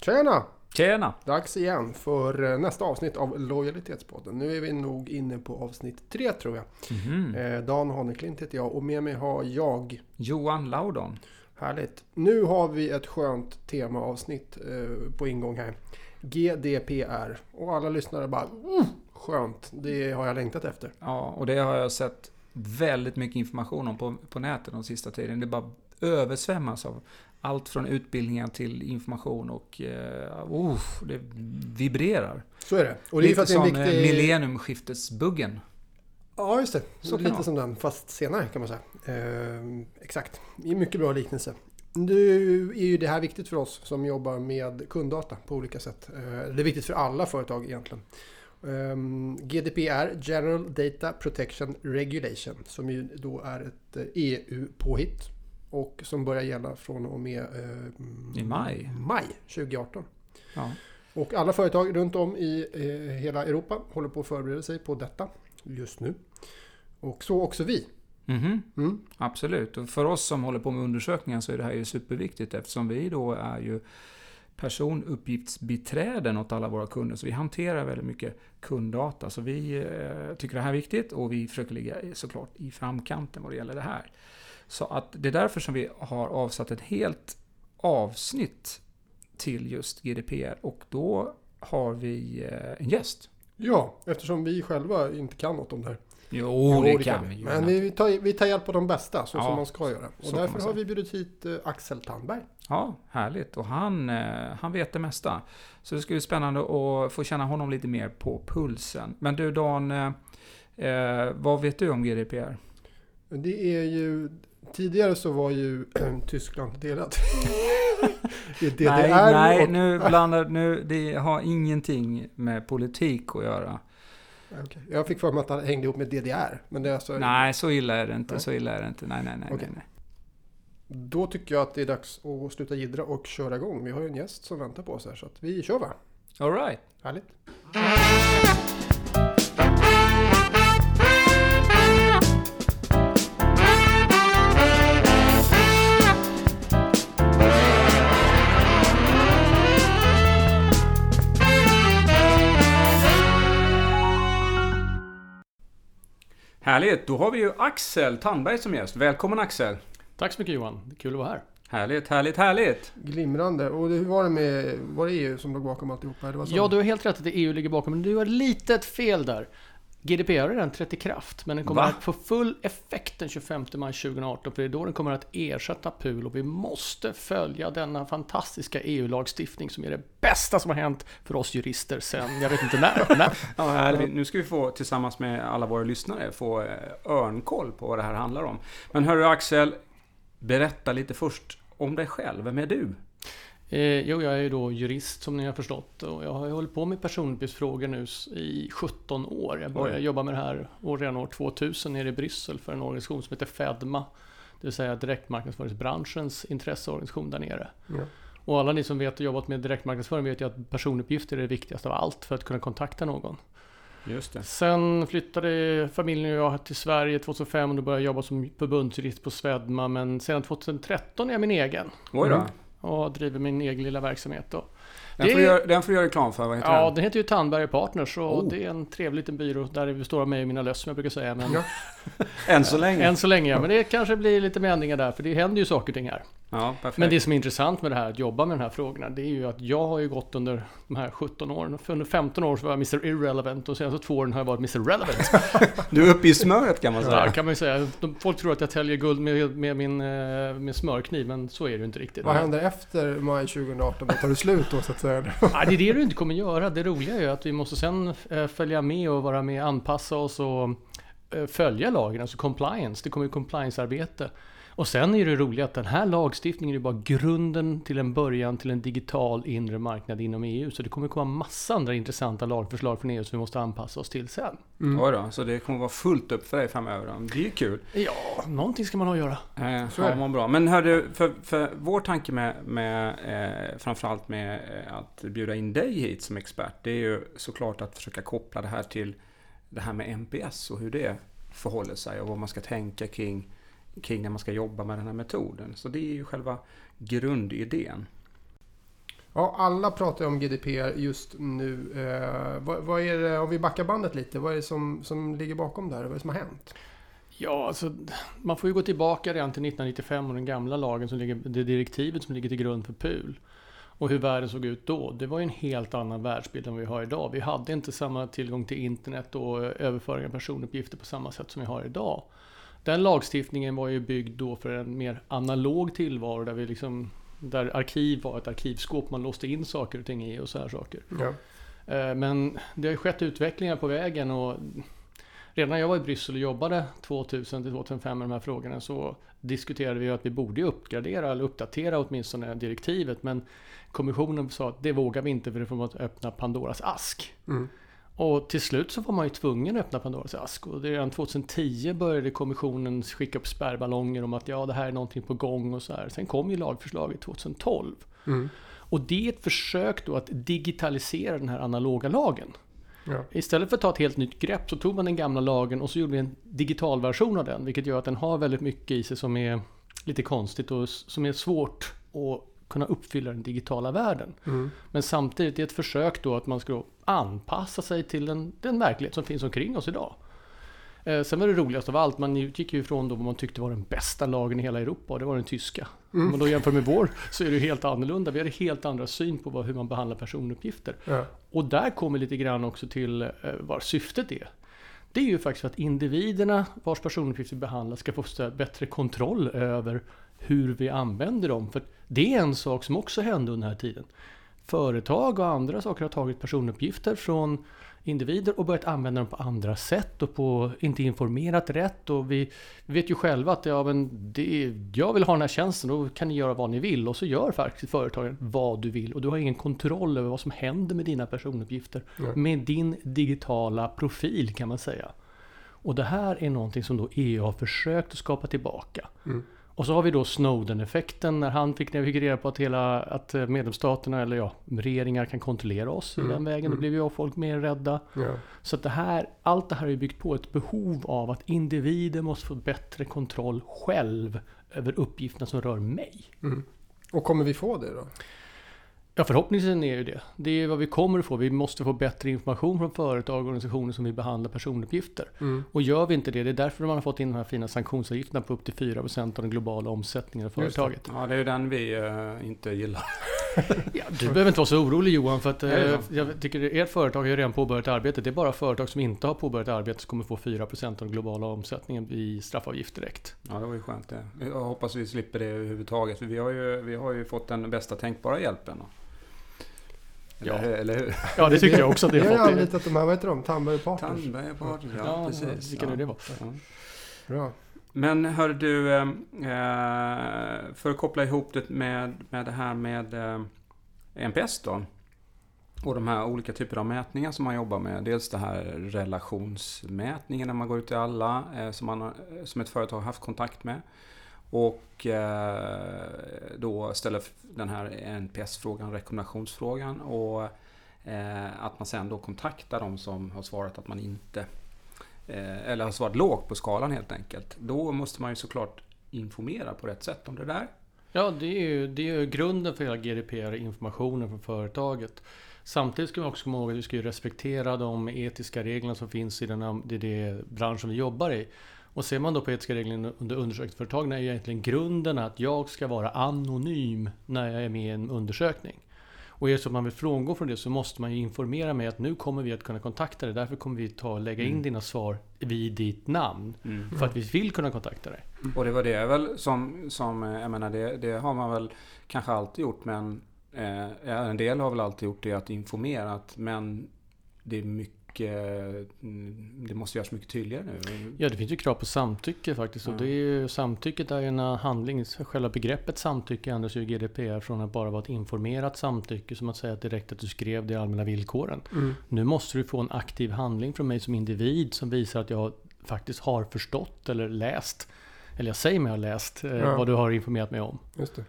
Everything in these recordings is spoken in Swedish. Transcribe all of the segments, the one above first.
Tjena! Tjena! Dags igen för eh, nästa avsnitt av Lojalitetspodden. Nu är vi nog inne på avsnitt tre tror jag. Eh, Dan Haneklint heter jag och med mig har jag. Johan Laudon. Härligt. Nu har vi ett skönt temaavsnitt eh, på ingång här. GDPR. Och alla lyssnare bara oh, skönt. Det har jag längtat efter. Ja, och det har jag sett väldigt mycket information om på, på nätet de sista tiden. Det bara översvämmas av allt från utbildningar till information och eh, oh, det vibrerar. Så är det. Och det är Lite som viktig... viktig... millenniumskiftesbuggen. Ja, just det. Så Lite vara. som den, fast senare kan man säga. Eh, exakt. Mycket bra liknelse. Nu är ju det här viktigt för oss som jobbar med kunddata på olika sätt. Eh, det är viktigt för alla företag egentligen. Ehm, GDPR, General Data Protection Regulation, som ju då är ett eh, EU-påhitt och som börjar gälla från och med eh, I maj. maj 2018. Ja. Och alla företag runt om i eh, hela Europa håller på att förbereda sig på detta just nu. Och så också vi. Mhm. Mm. Absolut. Och för oss som håller på med undersökningar så är det här ju superviktigt eftersom vi då är ju personuppgiftsbiträden åt alla våra kunder. Så vi hanterar väldigt mycket kunddata. Så vi eh, tycker det här är viktigt och vi försöker ligga såklart i framkanten vad det gäller det här. Så att det är därför som vi har avsatt ett helt avsnitt till just GDPR och då har vi eh, en gäst. Ja, eftersom vi själva inte kan något om det här. Jo, det kan vi ju. Men vi tar, vi tar hjälp av de bästa, så Ja, som man ska göra. Och därför har vi bjudit hit eh, Axel Tandberg. Ja, härligt. Och han, eh, han vet det mesta. Så det ska bli spännande att få känna honom lite mer på pulsen. Men du Dan, eh, vad vet du om GDPR? Det är ju... Tidigare så var ju Tyskland delat. I DDR nej, nej och... nu blandar nu. Det har ingenting med politik att göra. Okej. Jag fick för mig att han hängde ihop med DDR. Men det är alltså... Nej, så illa är det inte. Nej. Så illa är det inte. Nej, nej, nej. Okej. nej, nej. Då tycker jag att det är dags att sluta jiddra och köra igång. Vi har ju en gäst som väntar på oss här, så att vi kör va? All right. Härligt. Härligt. Då har vi ju Axel Tandberg som gäst. Välkommen Axel. Tack så mycket Johan, det är kul att vara här. Härligt, härligt, härligt. Glimrande. Och hur var det med... Var det EU som låg bakom alltihopa? Det var så? Ja, du har helt rätt att det EU ligger bakom, men du har lite ett fel där. GDPR har redan trätt i kraft, men den kommer Va? att få full effekt den 25 maj 2018, för det är då den kommer att ersätta PUL och vi måste följa denna fantastiska EU-lagstiftning som är det bästa som har hänt för oss jurister sen, jag vet inte när. när. Ja, härligt. Nu ska vi få tillsammans med alla våra lyssnare få eh, örnkoll på vad det här handlar om. Men hörru Axel, berätta lite först om dig själv. Vem är du? Eh, jo, jag är ju då jurist som ni har förstått och jag har ju hållit på med personuppgiftsfrågor nu i 17 år. Jag började Oj. jobba med det här år, redan år 2000 nere i Bryssel för en organisation som heter Fedma. Det vill säga direktmarknadsföringsbranschens intresseorganisation där nere. Ja. Och alla ni som vet och jobbat med direktmarknadsföring vet ju att personuppgifter är det viktigaste av allt för att kunna kontakta någon. Just det. Sen flyttade familjen och jag till Sverige 2005 och då började jag jobba som förbundsjurist på Svedma. Men sedan 2013 är jag min egen Oj då. Och driver min egen lilla verksamhet. Då. Den, får du göra, den får du göra reklam för. Vad heter Ja, den? den heter ju Tandberg Partners och Oh. det är en trevlig liten byrå där det består av mig och mina löss som jag brukar säga. Men Ja. Än så länge. än så länge, ja. Men det kanske blir lite med ändringar där för det händer ju saker och ting här. Ja, perfekt. Men det som är intressant med det här att jobba med de här frågorna det är ju att jag har ju gått under de här 17 åren. För under 15 år så var jag Mr Irrelevant och senaste två åren har jag varit Mr Relevant. Du är uppe i smöret kan man säga. Ja, kan man ju säga. Folk tror att jag täljer guld med, med min eh, med smörkniv men så är det ju inte riktigt. Vad händer efter maj 2018? Då tar det slut då så att säga? Ja, det är det du inte kommer göra. Det roliga är ju att vi måste sen eh, följa med och vara med, anpassa oss och eh, följa lagen, alltså compliance. Det kommer ju compliance-arbete. Och sen är det roliga att den här lagstiftningen är bara grunden till en början till en digital inre marknad inom EU. Så det kommer komma massa andra intressanta lagförslag från EU som vi måste anpassa oss till sen. Mm. Oj då, så det kommer vara fullt upp för dig framöver. Det är ju kul. Ja, någonting ska man ha att göra. Eh, Så ja, vad bra. Men hörru, för, för vår tanke med, med eh, framförallt med eh, att bjuda in dig hit som expert, det är ju såklart att försöka koppla det här till det här med NPS och hur det förhåller sig och vad man ska tänka kring, kring när man ska jobba med den här metoden. Så det är ju själva grundidén. Ja, alla pratar om GDPR just nu. Eh, vad, vad, är det, om vi backar bandet lite, vad är det som, som ligger bakom det här? Vad är det som har hänt? Ja, alltså, man får ju gå tillbaka redan till 1995 och den gamla lagen, som ligger, det direktivet som ligger till grund för PUL. Och hur världen såg ut då. Det var ju en helt annan världsbild än vi har idag. Vi hade inte samma tillgång till internet och överföring av personuppgifter på samma sätt som vi har idag. Den lagstiftningen var ju byggd då för en mer analog tillvaro där vi liksom där arkiv var ett arkivskåp man låste in saker och ting i och så här saker. Ja. Eh, Men det har ju skett utvecklingar på vägen och redan när jag var i Bryssel och jobbade 2000 till 2005 med de här frågorna så diskuterade vi att vi borde uppgradera eller uppdatera åtminstone direktivet. Men kommissionen sa att det vågar vi inte för det får man öppna Pandoras ask. Mm. Och till slut så var man ju tvungen att öppna Pandoras ask. Och redan 2010 började kommissionen skicka upp spärrballonger om att ja, det här är någonting på gång och så här. Sen kom ju lagförslaget 2012. Mm. Och det är ett försök då att digitalisera den här analoga lagen. Ja. Istället för att ta ett helt nytt grepp så tog man den gamla lagen och så gjorde vi en digital version av den. Vilket gör att den har väldigt mycket i sig som är lite konstigt och som är svårt att kunna uppfylla den digitala världen. Mm. Men samtidigt är ett försök då att man ska anpassa sig till den, den verklighet som finns omkring oss idag. Eh, sen var det roligast av allt, man utgick ju ifrån då vad man tyckte var den bästa lagen i hela Europa och det var den tyska. Mm. Om man då jämför med vår så är det helt annorlunda. Vi har helt andra syn på vad, hur man behandlar personuppgifter. Ja. Och där kommer lite grann också till eh, vad syftet är. Det är ju faktiskt att individerna vars personuppgifter behandlas ska få bättre kontroll över hur vi använder dem. För det är en sak som också hände under den här tiden. Företag och andra saker har tagit personuppgifter från individer och börjat använda dem på andra sätt och på inte informerat rätt. Och vi, vet ju själva att ja, men det, jag vill ha den här tjänsten, då kan ni göra vad ni vill. Och så gör faktiskt företagen vad du vill. Och du har ingen kontroll över vad som händer med dina personuppgifter. Nej. Med din digitala profil kan man säga. Och det här är någonting som då EU har försökt att skapa tillbaka. Mm. Och så har vi då Snowden-effekten när han fick, när vi fick reda på att, hela, att eh, medlemsstaterna, eller ja, regeringar kan kontrollera oss Mm, i den vägen. Då mm. blev ju folk mer rädda. Ja. Så att det här, allt det här är byggt på ett behov av att individer måste få bättre kontroll själv över uppgifterna som rör mig. Mm. Och kommer vi få det då? Ja, förhoppningsvis är ju det. Det är vad vi kommer att få. Vi måste få bättre information från företag och organisationer som vill behandla personuppgifter. Mm. Och gör vi inte det, det är därför man har fått in de här fina sanktionsavgifterna på upp till 4% av den globala omsättningen av Just det. företaget. Ja, det är ju den vi eh, inte gillar. Ja, du behöver inte vara så orolig Johan, för att det så? jag tycker att ert företag har ju redan påbörjat arbetet. Det är bara företag som inte har påbörjat arbetet som kommer få 4% av den globala omsättningen i straffavgift direkt. Ja, det var ju skönt det. Jag hoppas vi slipper det överhuvudtaget. För vi har ju, vi har ju fått den bästa tänkbara hjälpen. Eller, Ja. hur- eller hur? Ja, det tycker jag också att det Vi har ju har fått. anlitat de här, vad heter de? Tandberg Partners. Tandberg Partners, ja, Ja, precis. vilka ja. nu det var. Ja. Bra. Men hör du, eh, eh, för att koppla ihop det med, med det här med eh, NPS då. Och de här olika typer av mätningar som man jobbar med. Dels det här relationsmätningen när man går ut till alla eh, som, man, har- som ett företag har haft kontakt med. Och eh, då ställer den här NPS-frågan, rekommendationsfrågan. Och eh, att man sen då kontaktar de som har svarat att man inte eh, eller har svarat lågt på skalan helt enkelt. Då måste man ju såklart informera på rätt sätt om det där. Ja, det är ju, det är ju grunden för hela GDPR, informationen från företaget. Samtidigt ska vi också komma ihåg att vi ska ju respektera de etiska reglerna som finns i den, här- i det branschen vi jobbar i. Och ser man då på etiska regler under undersökningsföretagen är ju egentligen grunden att jag ska vara anonym när jag är med i en undersökning. Och är det så att man vill frångå från det så måste man ju informera mig att nu kommer vi att kunna kontakta dig. Därför kommer vi ta och lägga in Mm. dina svar vid ditt namn. För att vi vill kunna kontakta dig. Och det var det väl som, som eh, jag menar det, det har man väl kanske alltid gjort men eh, en del har väl alltid gjort det att informerat men det är mycket, mm, det måste göras mycket tydligare nu. Ja, det finns ju krav på samtycke faktiskt. Och Ja. det är ju, samtycket är ju en handling. Själva begreppet samtycke ändras ju i GDPR från att bara vara ett informerat samtycke, som att säga att direkt att du skrev de allmänna villkoren. Mm. Nu måste du få en aktiv handling från mig som individ som visar att jag faktiskt har förstått eller läst, eller jag säger mig ha läst, eh, Ja. vad du har informerat mig om. Just det.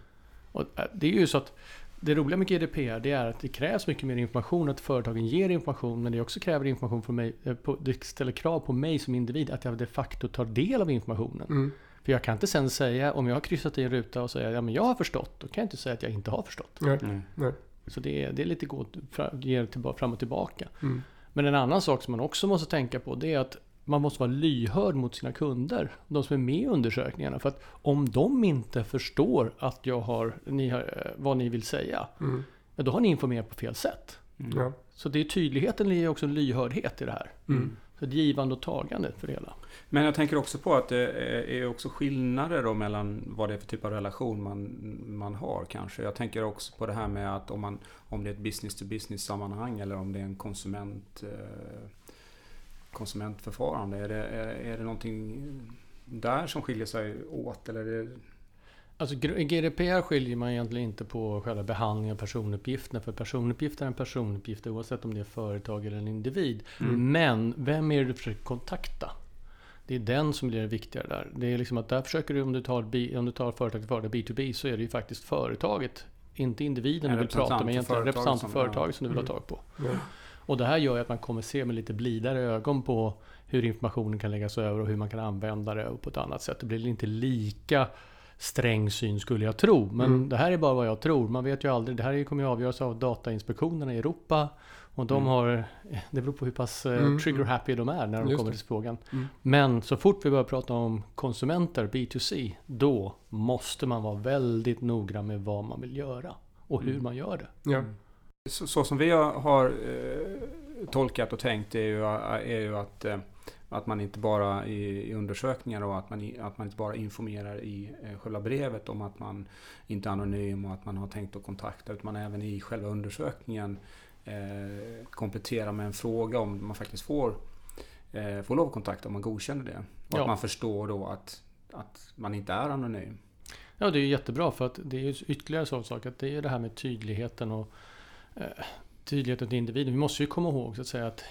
Och eh, det är ju så att det roliga med GDPR det är att det krävs mycket mer information, att företagen ger information, men det också kräver information från mig, eh, det ställer krav på mig som individ att jag de facto tar del av informationen. Mm. För jag kan inte sen säga, om jag har kryssat i en ruta och säga ja men jag har förstått, då kan jag inte säga att jag inte har förstått. Nej. Mm. Nej. Så det är, det är lite gå fram och tillbaka. Mm. Men en annan sak som man också måste tänka på det är att man måste vara lyhörd mot sina kunder. De som är med i undersökningarna. För att om de inte förstår att jag har, ni har eh, vad ni vill säga. Mm. Ja, då har ni informerat på fel sätt. Mm. Ja. Så det är tydligheten är också en lyhördhet i det här. Mm. Så ett givande och tagande för det hela. Men jag tänker också på att det är också skillnader då mellan vad det är för typ av relation man, man har kanske. Jag tänker också på det här med att om, man, om det är ett business to business sammanhang eller om det är en konsument, eh, konsumentförfarande. Är det, är, är det någonting där som skiljer sig åt? Eller är det, Alltså GDPR skiljer man egentligen inte på själva behandlingen av personuppgifterna. För personuppgifter är en personuppgift oavsett om det är företag eller en individ. Mm. Men vem är det du försöker kontakta? Det är den som blir det viktigare där. Det är liksom att där försöker du, om du tar, om du tar företag till företag, B2B, så är det ju faktiskt företaget, inte individen En du vill prata med, egentligen företaget representant för som- företaget som du vill ha Mm. tag på. Ja. Och det här gör ju att man kommer se med lite blidare ögon på hur informationen kan läggas över och hur man kan använda det på ett annat sätt. Det blir inte lika sträng syn skulle jag tro. Men Mm. det här är bara vad jag tror. Man vet ju aldrig. Det här kommer ju avgöras av Datainspektionerna i Europa. Och de Mm. har, det beror på hur pass eh, Mm, trigger mm. happy de är när de Just kommer till frågan. Mm. Men så fort vi börjar prata om konsumenter, B2C, då måste man vara väldigt noggrann med vad man vill göra och hur man gör det. Ja. Så, så som vi har, har eh, tolkat och tänkt är ju, är ju att, eh, att man inte bara i, i undersökningar och att man, i- att man inte bara informerar i eh, själva brevet om att man inte är anonym och att man har tänkt att kontakta utan man även i själva undersökningen eh, kompletterar med en fråga om man faktiskt får, eh, får lov att kontakta om man godkänner det. Och Ja. att man förstår då att, att man inte är anonym. Ja, det är jättebra för att det är ytterligare sån sak att det är det här med tydligheten och tydligheten till individen. Vi måste ju komma ihåg så att säga att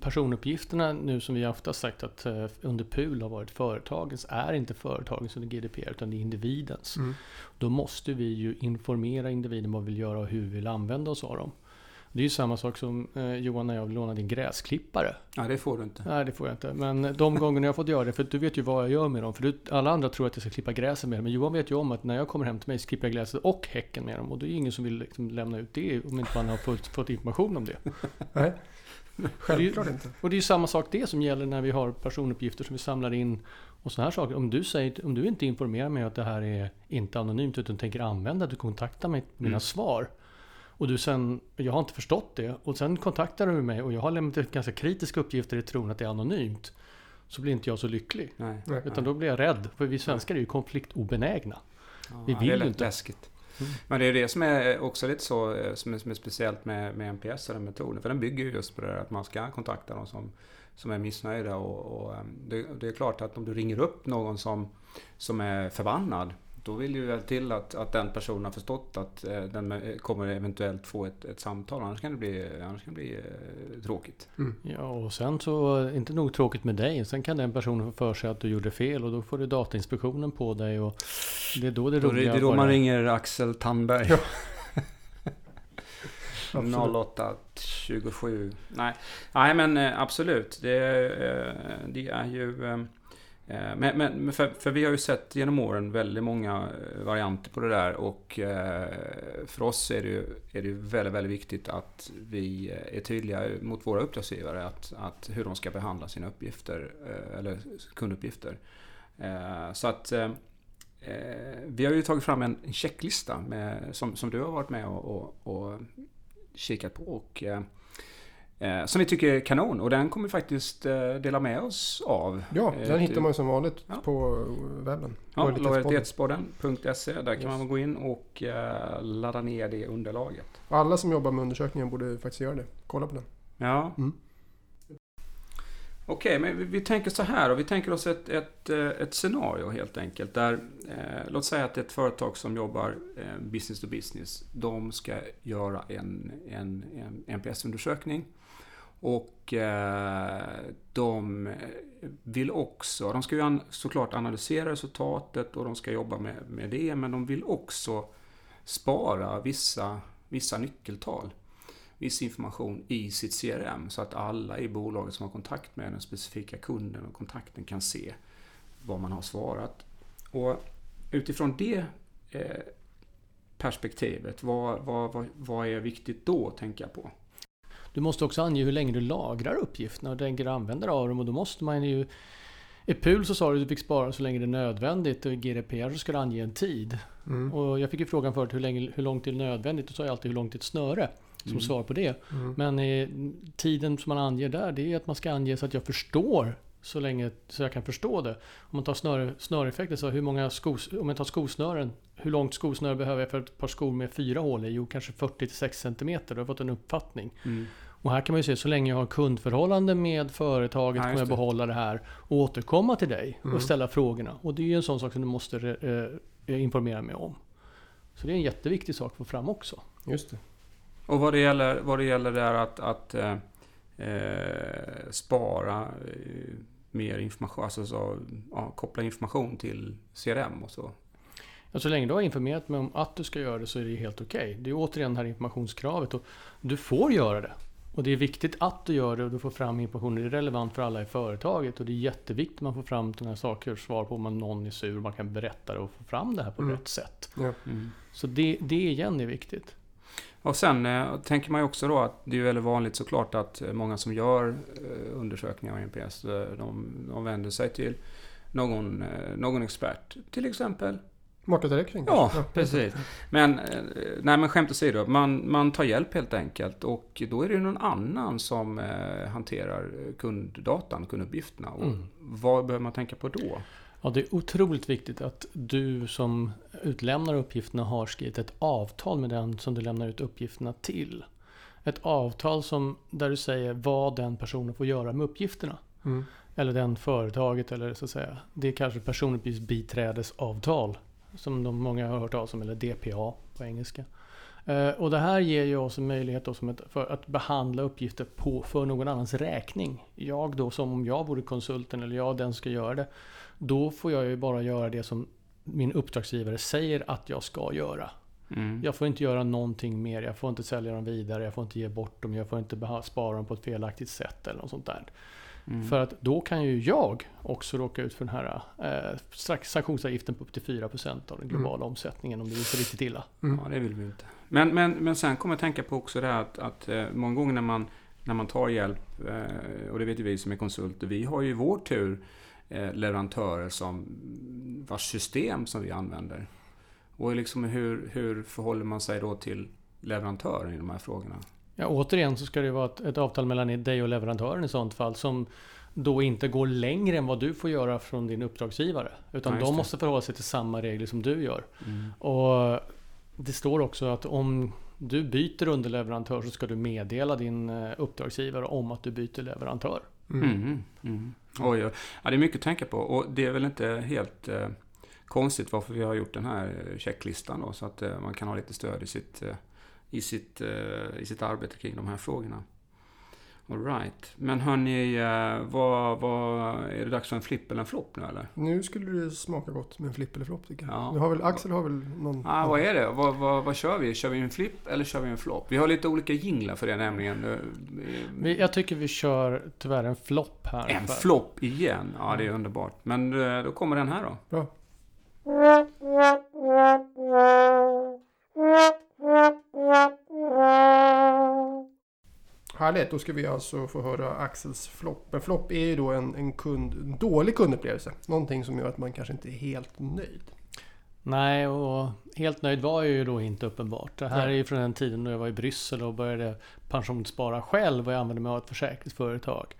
personuppgifterna nu som vi ofta sagt att eh, under PUL har varit företagens är inte företagens under GDPR utan det är individens. Mm. Då måste vi ju informera individen vad vi vill göra och hur vi vill använda oss av dem. Det är ju samma sak som eh, Johan när jag lånade din gräsklippare. Ja, det får du inte. Nej, det får jag inte. Men de gångerna jag har fått göra det, för du vet ju vad jag gör med dem. För du, alla andra tror att jag ska klippa gräset med dem. Men Johan vet ju om att när jag kommer hem till mig så klipper jag gräset och häcken med dem. Och det är ju ingen som vill liksom lämna ut det om inte man har fått, fått information om det. Nej, självklart inte. Och det är ju samma sak det som gäller när vi har personuppgifter som vi samlar in och sådana här saker. Om du, säger, om du inte informerar mig att det här är inte anonymt utan tänker använda, du kontaktar mig med mina Mm. svar. Och du sen, jag har inte förstått det. Och sen kontaktar du mig och jag har lämnat ut ganska kritiska uppgifter i tron att det är anonymt. Så blir inte jag så lycklig. Nej. Nej. Utan då blir jag rädd. För vi svenskar är ju konfliktobenägna. Ja, Vi det vill är ju inte. läskigt. Mm. Men det är det som är också lite så eh, som är, som är speciellt med, med NPS och den metoden. För den bygger ju just på det där att man ska kontakta de som, som är missnöjda. Och, och ehm, det, det är klart att om du ringer upp någon som, som är förbannad då vill ju väl till att, att den personen har förstått att eh, den eh, kommer eventuellt få ett, ett samtal. Annars kan det bli, annars kan det bli eh, tråkigt. Ja, och sen så, inte nog tråkigt med dig. Sen kan den personen få för sig att du gjorde fel och då får du Datainspektionen på dig och det är då det roliga det är då man börjar. ringer Axel Tandberg. 08 27. Nej, Nej men eh, absolut. Det, eh, det är ju... Eh, men, men för, för vi har ju sett genom åren väldigt många eh, varianter på det där och eh, för oss är det ju, är det ju väldigt, väldigt viktigt att vi är tydliga mot våra uppdragsgivare att, att hur de ska behandla sina uppgifter eller kunduppgifter. Så att vi har ju tagit fram en checklista med, som, som du har varit med och, och, och kikat på och som vi tycker är kanon och den kommer vi faktiskt eh, dela med oss av. Ja, Eh, den hittar man som vanligt Ja. på webben. Ja, Lojalitetspodden. lojalitetspodden.se. Där kan Yes. man gå in och eh, ladda ner det underlaget. Alla som jobbar med undersökningen borde faktiskt göra det. Kolla på den. Ja. Mm. Okej, men vi, vi tänker så här och vi tänker oss ett, ett, eh, ett scenario helt enkelt. Där, eh, låt säga att ett företag som jobbar eh, business to business, de ska göra en, en, en NPS-undersökning. Och eh, de vill också, de ska ju an, såklart analysera resultatet och de ska jobba med, med det, men de vill också spara vissa, vissa nyckeltal viss information i sitt CRM så att alla i bolaget som har kontakt med den specifika kunden och kontakten kan se vad man har svarat. Och utifrån det eh, perspektivet, vad, vad, vad, vad är viktigt då att tänka på? Du måste också ange hur länge du lagrar uppgifterna och tänker användare av dem och då måste man ju i PUL så sa du att du fick spara så länge det är nödvändigt och i GDPR så ska du ange en tid. Mm. Och jag fick ju frågan förut hur, länge, hur långt det är nödvändigt. Då sa jag alltid hur långt är ett snöre som Mm. svar på det. Mm. Men eh, tiden som man anger där det är att man ska ange så att jag förstår så länge så jag kan förstå det. Om man tar snöre, snöreffekter, så hur många skos, om jag tar skosnören, hur långt skosnöre behöver jag för ett par skor med fyra hål i? Jo, kanske 40-6 cm. Då har jag fått en uppfattning. Mm. Och här kan man ju se, så länge jag har kundförhållande med företaget Ja, kommer jag behålla det här och återkomma till dig Mm. och ställa frågorna. Och det är ju en sån sak som du måste eh, informera mig om. Så det är en jätteviktig sak att få fram också. Just det. Och vad det gäller, vad det gäller där att, att eh, eh, spara eh, mer information, alltså så, ja, koppla information till CRM och så. Ja, så länge du har informerat mig om att du ska göra det så är det helt okej. Det är återigen det här informationskravet. Och du får göra det. Och det är viktigt att du gör det och du får fram information. Det är relevant för alla i företaget. Och det är jätteviktigt att man får fram sådana här saker. Svar på om någon är sur. Man kan berätta det och få fram det här på Mm. rätt sätt. Ja. Mm. Så det, det igen är viktigt. Och sen eh, tänker man ju också då att det är väldigt vanligt såklart att eh, många som gör eh, undersökningar av NPS, eh, de, de vänder sig till någon, eh, någon expert. Till exempel Marknadsdirektion Ja, kanske? precis. Men, eh, nej men skämt åsido, man, man tar hjälp helt enkelt och då är det någon annan som eh, hanterar kunddatan, kunduppgifterna. Och Mm. Vad behöver man tänka på då? Ja, det är otroligt viktigt att du som utlämnar uppgifterna har skrivit ett avtal med den som du lämnar ut uppgifterna till. Ett avtal som, där du säger vad den personen får göra med uppgifterna. Mm. Eller den företaget eller så att säga. Det är kanske personuppgiftsbiträdesavtal. Som de många har hört talas om, eller DPA på engelska. Eh, Och det här ger ju oss en möjlighet då som ett, för att behandla uppgifter på, för någon annans räkning. Jag då, som om jag vore konsulten eller jag den ska göra det. Då får jag ju bara göra det som min uppdragsgivare säger att jag ska göra. Mm. Jag får inte göra någonting mer. Jag får inte sälja dem vidare. Jag får inte ge bort dem. Jag får inte spara dem på ett felaktigt sätt eller något sånt där. Mm. För att då kan ju jag också råka ut för den här eh, sanktionsavgiften på upp till 4% av den globala omsättningen om det vill riktigt illa. Mm. Ja, det vill vi inte. Men, men, men sen kommer jag tänka på också det här att, att eh, många gånger när man, när man tar hjälp, eh, och det vet ju vi som är konsulter, vi har ju i vår tur eh, leverantörer som vars system som vi använder. Och liksom hur, hur förhåller man sig då till leverantören i de här frågorna? Ja, återigen så ska det vara ett, ett avtal mellan dig och leverantören i sånt fall som då inte går längre än vad du får göra från din uppdragsgivare. Utan Ja, de måste förhålla sig till samma regler som du gör. Mm. Och det står också att om du byter underleverantör så ska du meddela din eh, uppdragsgivare om att du byter leverantör. Mm. Mm. Mm. Oj, oj. Ja, det är mycket att tänka på och det är väl inte helt eh, konstigt varför vi har gjort den här eh, checklistan då, så att eh, man kan ha lite stöd i sitt, eh, i sitt, eh, i sitt arbete kring de här frågorna. All right. Men hörni, eh, vad, vad, är det dags för en flipp eller en flopp nu eller? Nu skulle det smaka gott med en flipp eller flopp tycker jag. Ja. Nu har väl, Axel har väl någon... Ah, vad är det? Vad, vad, vad kör vi? Kör vi en flipp eller kör vi en flopp? Vi har lite olika jinglar för det nämligen. Eh, jag tycker vi kör tyvärr en flopp här. En flopp igen. Ja, det är underbart. Men då kommer den här då. Bra. Härligt, då ska vi alltså få höra Axels flopp. En flopp är ju då en, en, kund, en dålig kundupplevelse. Någonting som gör att man kanske inte är helt nöjd. Nej, och helt nöjd var jag ju då inte uppenbart. Det här Nej. är ju från den tiden då jag var i Bryssel och började pensionsspara själv och jag använde mig av ett försäkringsföretag.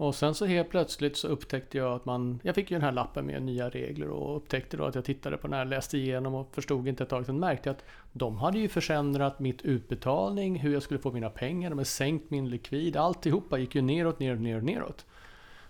Och sen så helt plötsligt så upptäckte jag att man... Jag fick ju den här lappen med nya regler och upptäckte då att jag tittade på den här, läste igenom och förstod inte ett tag. Sen märkte jag att de hade ju försämrat mitt utbetalning, hur jag skulle få mina pengar, de hade sänkt min likvid. Alltihopa gick ju neråt, neråt, neråt, neråt.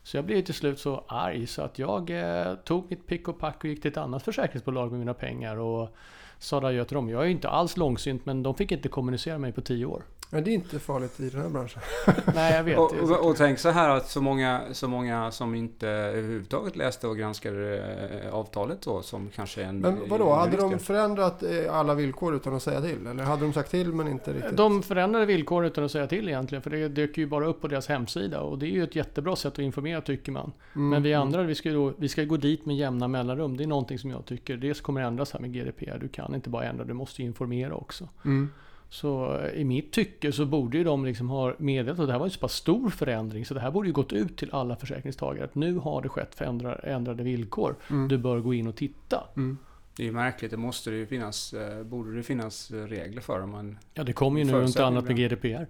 Så jag blev till slut så arg så att jag eh, tog mitt pick och pack och gick till ett annat försäkringsbolag med mina pengar och sa adjö till dem. Jag är ju inte alls långsynt men de fick inte kommunicera med mig på tio år. Men det är inte farligt i den här branschen. Nej, jag vet. Och, och, och tänk så här att så många, så många som inte överhuvudtaget läste och granskade eh, avtalet då, som kanske är en... Men vadå, en hade de förändrat eh, alla villkor utan att säga till? Eller hade de sagt till men inte riktigt? De förändrade villkor utan att säga till egentligen. För det dök ju bara upp på deras hemsida. Och det är ju ett jättebra sätt att informera tycker man. Mm, Men vi mm. andra, vi ska, då, vi ska gå dit med jämna mellanrum. Det är någonting som jag tycker, det kommer ändras här med GDPR. Du kan inte bara ändra, du måste ju informera också. Mm. Så eh, i mitt tycke så borde ju de liksom ha meddelat, och det här var ju så pass stor förändring, så det här borde ju gått ut till alla försäkringstagare att nu har det skett förändra, ändrade villkor. Mm. Du bör gå in och titta. Mm. Det är ju märkligt, det måste det ju finnas, eh, borde det finnas eh, regler för om man... Ja, det kommer ju nu inte annat med GDPR.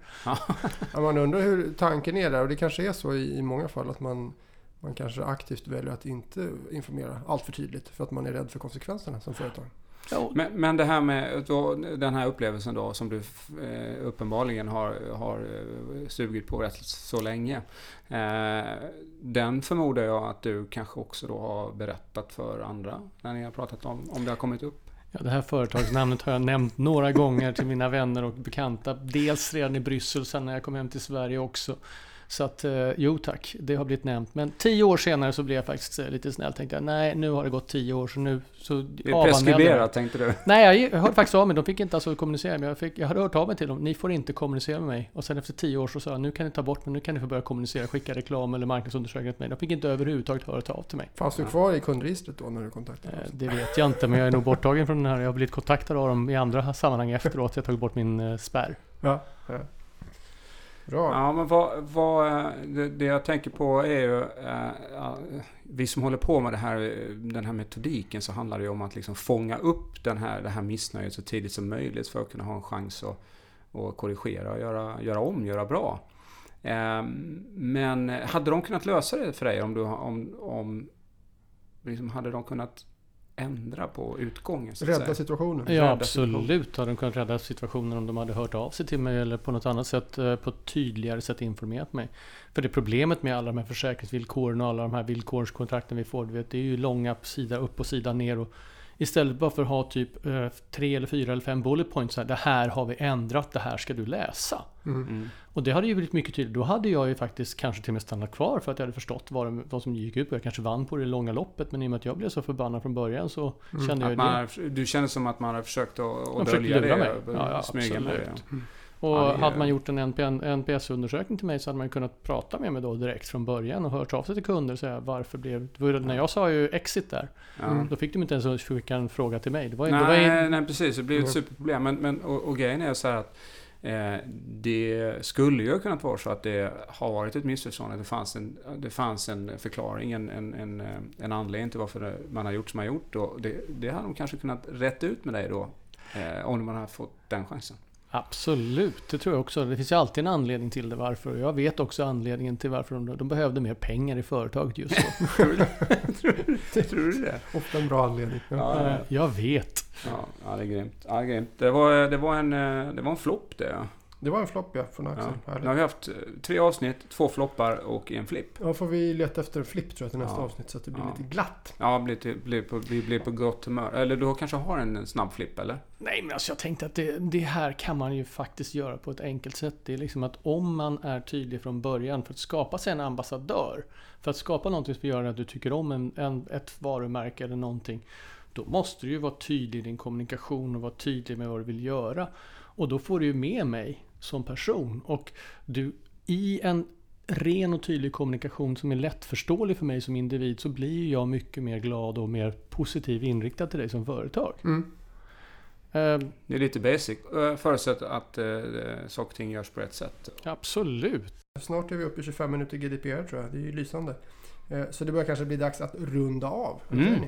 Ja, man undrar hur tanken är där och det kanske är så i, i många fall att man, man kanske aktivt väljer att inte informera allt för tydligt för att man är rädd för konsekvenserna som företag. Ja, Men, men det här med då, den här upplevelsen då som du eh, uppenbarligen har, har eh, sugit på rätt så länge. Eh, den förmodar jag att du kanske också då har berättat för andra när ni har pratat om, om det har kommit upp. Ja, det här företagsnamnet har jag nämnt några gånger till mina vänner och bekanta. Dels redan i Bryssel, sen när jag kom hem till Sverige också. Så att, eh, jo tack, det har blivit nämnt. Men tio år senare så blev jag faktiskt eh, lite snäll. Tänkte jag, nej nu har det gått tio år så nu så Det är preskriberat tänkte du? Nej, jag hörde faktiskt av mig. De fick inte alltså kommunicera med mig. Jag, fick, jag hade hört av mig till dem. Ni får inte kommunicera med mig. Och sen efter tio år så sa jag, nu kan ni ta bort mig. Nu kan ni få börja kommunicera, skicka reklam eller marknadsundersökningar till mig. De fick inte överhuvudtaget höra av till mig. Fanns du kvar i kundregistret då när du kontaktade Eh, oss? Det vet jag inte, men jag är nog borttagen från den här. Jag har blivit kontaktad av dem i andra sammanhang efteråt. Jag har tagit bort min eh, spärr. Ja. ja. Bra. Ja, men vad, vad, eh, det, det jag tänker på är ju, eh, vi som håller på med det här, den här metodiken så handlar det ju om att liksom fånga upp den här, det här missnöjet så tidigt som möjligt för att kunna ha en chans att, att korrigera och göra, göra om, göra bra. Eh, men hade de kunnat lösa det för dig om du om, om liksom hade de kunnat ändra på utgången? Så att Rädda säga? situationen. Ja, Rädda absolut hade de kunnat rädda situationen om de hade hört av sig till mig eller på något annat sätt, eh, på ett tydligare sätt informerat mig. För det problemet med alla de här försäkringsvillkoren och alla de här villkorskontrakten vi får, du vet, det är ju långa sida upp och sida ner. Och istället bara för att ha typ eh, tre eller fyra eller fem bullet points, här, det här har vi ändrat, det här ska du läsa. Mm. Mm. Och det hade ju blivit mycket tydligare. Då hade jag ju faktiskt kanske till och med stannat kvar för att jag hade förstått vad, det, vad som gick ut på. Jag kanske vann på det långa loppet, men i och med att jag blev så förbannad från början så Mm. kände jag Att ju det. har- du känner som att man har försökt att, att dölja det? mig. och Ja, ja, absolut. Och Ja, hade man gjort en NPS-undersökning till mig så hade man kunnat prata med mig då direkt från början och hört av sig till kunder och säga varför blev... det När jag sa ju exit där, Ja. Mm. då fick de inte ens skicka en fråga till mig. Det var ju... det var ju Nej, nej, precis. Det blir ett Mm. superproblem. Men, men, och, och grejen är så här att eh, det skulle ju kunnat vara så att det har varit ett missförstånd. Att det fanns en, det fanns en förklaring, en, en, en, eh, en anledning till varför man har gjort som man har gjort. Och det, det hade de kanske kunnat rätta ut med dig då. Eh, om man hade fått den chansen. Absolut, det tror jag också. Det finns ju alltid en anledning till det varför. Jag vet också anledningen till varför de, de behövde mer pengar i företaget just då. Tror du det? Ofta en bra anledning. Ja. Ja, jag vet. ja, ja, det är grymt. Ja, det, är grymt. det, var, det var en, eh, det var en flopp det. Det var en flopp ja, från Axel. Ja. Nu har vi haft eh, tre avsnitt, två floppar och en flipp. Ja, får vi leta efter en flipp tror jag till nästa Ja. avsnitt så att det blir Ja. lite glatt. Ja, blir till, blir på, vi blir på gott humör. Eller du kanske har en snabb flipp, eller? Nej, men alltså jag tänkte att det, det här kan man ju faktiskt göra på ett enkelt sätt. Det är liksom att om man är tydlig från början för att skapa sig en ambassadör. För att skapa någonting som gör att du tycker om en, en, ett varumärke eller någonting. Då måste du ju vara tydlig i din kommunikation och vara tydlig med vad du vill göra. Och då får du ju med mig som person. Och du, i en ren och tydlig kommunikation som är lättförståelig för mig som individ så blir jag mycket mer glad och mer positiv inriktad till dig som företag. Mm. Eh, Det är lite basic. Eh, Förutsatt att eh, saker och ting görs på rätt sätt. Absolut. Snart är vi uppe i 25 minuter GDPR tror jag. Det är ju lysande. Eh, Så det börjar kanske bli dags att runda av. Mm.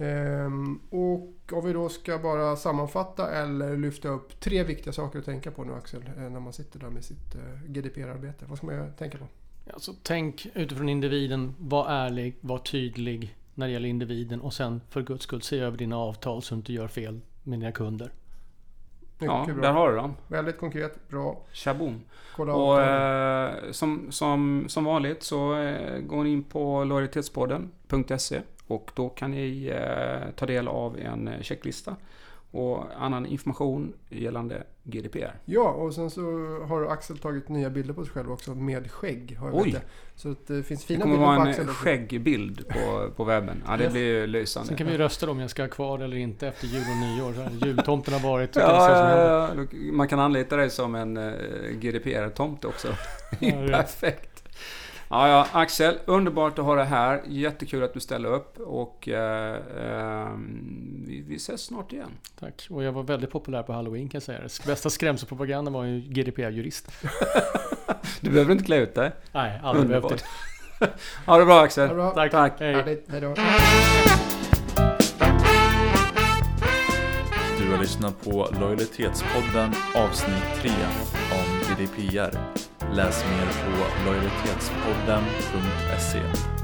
Ehm, Och om vi då ska bara sammanfatta eller lyfta upp tre viktiga saker att tänka på nu Axel. eh, När man sitter där med sitt eh, GDPR-arbete. Vad ska man tänka på? Alltså, tänk utifrån individen. Var ärlig, var tydlig när det gäller individen och sen för guds skull se över dina avtal så du inte gör fel med dina kunder. Ja, Mycket där bra. har du dem. Väldigt konkret. Bra. Shaboom. Kolla Och eh, som, som, som vanligt så eh, går ni in på lojalitetspodden.se och då kan ni eh, ta del av en eh, checklista och annan information gällande GDPR. Ja, och sen så har Axel tagit nya bilder på sig själv också med skägg. Har jag Oj. vet. Så att det finns fina kommer bilder på vara Axel. en också. skäggbild på, på webben. Ja, det Yes. blir ju lysande. Sen kan vi rösta om jag ska ha kvar eller inte efter jul och nyår. Jultomten har varit. Ja, ja, ja, man kan anlita dig som en eh, GDPR-tomte också. Ja, Perfekt. Ja, ja, Axel, underbart att ha dig här. Jättekul att du ställer upp och eh, eh, vi, vi ses snart igen. Tack. Och jag var väldigt populär på Halloween kan jag säga. Bästa skrämselpropagandan var ju GDPR-jurist. Du behöver inte klä ut dig. Nej, aldrig behövt Underbart. det. Ha det bra Axel. Ha det bra. Tack. Tack. Hej. Härligt. Hej då. Du har lyssnat på Lojalitetspodden avsnitt 3 om GDPR. Läs mer på lojalitetspodden.se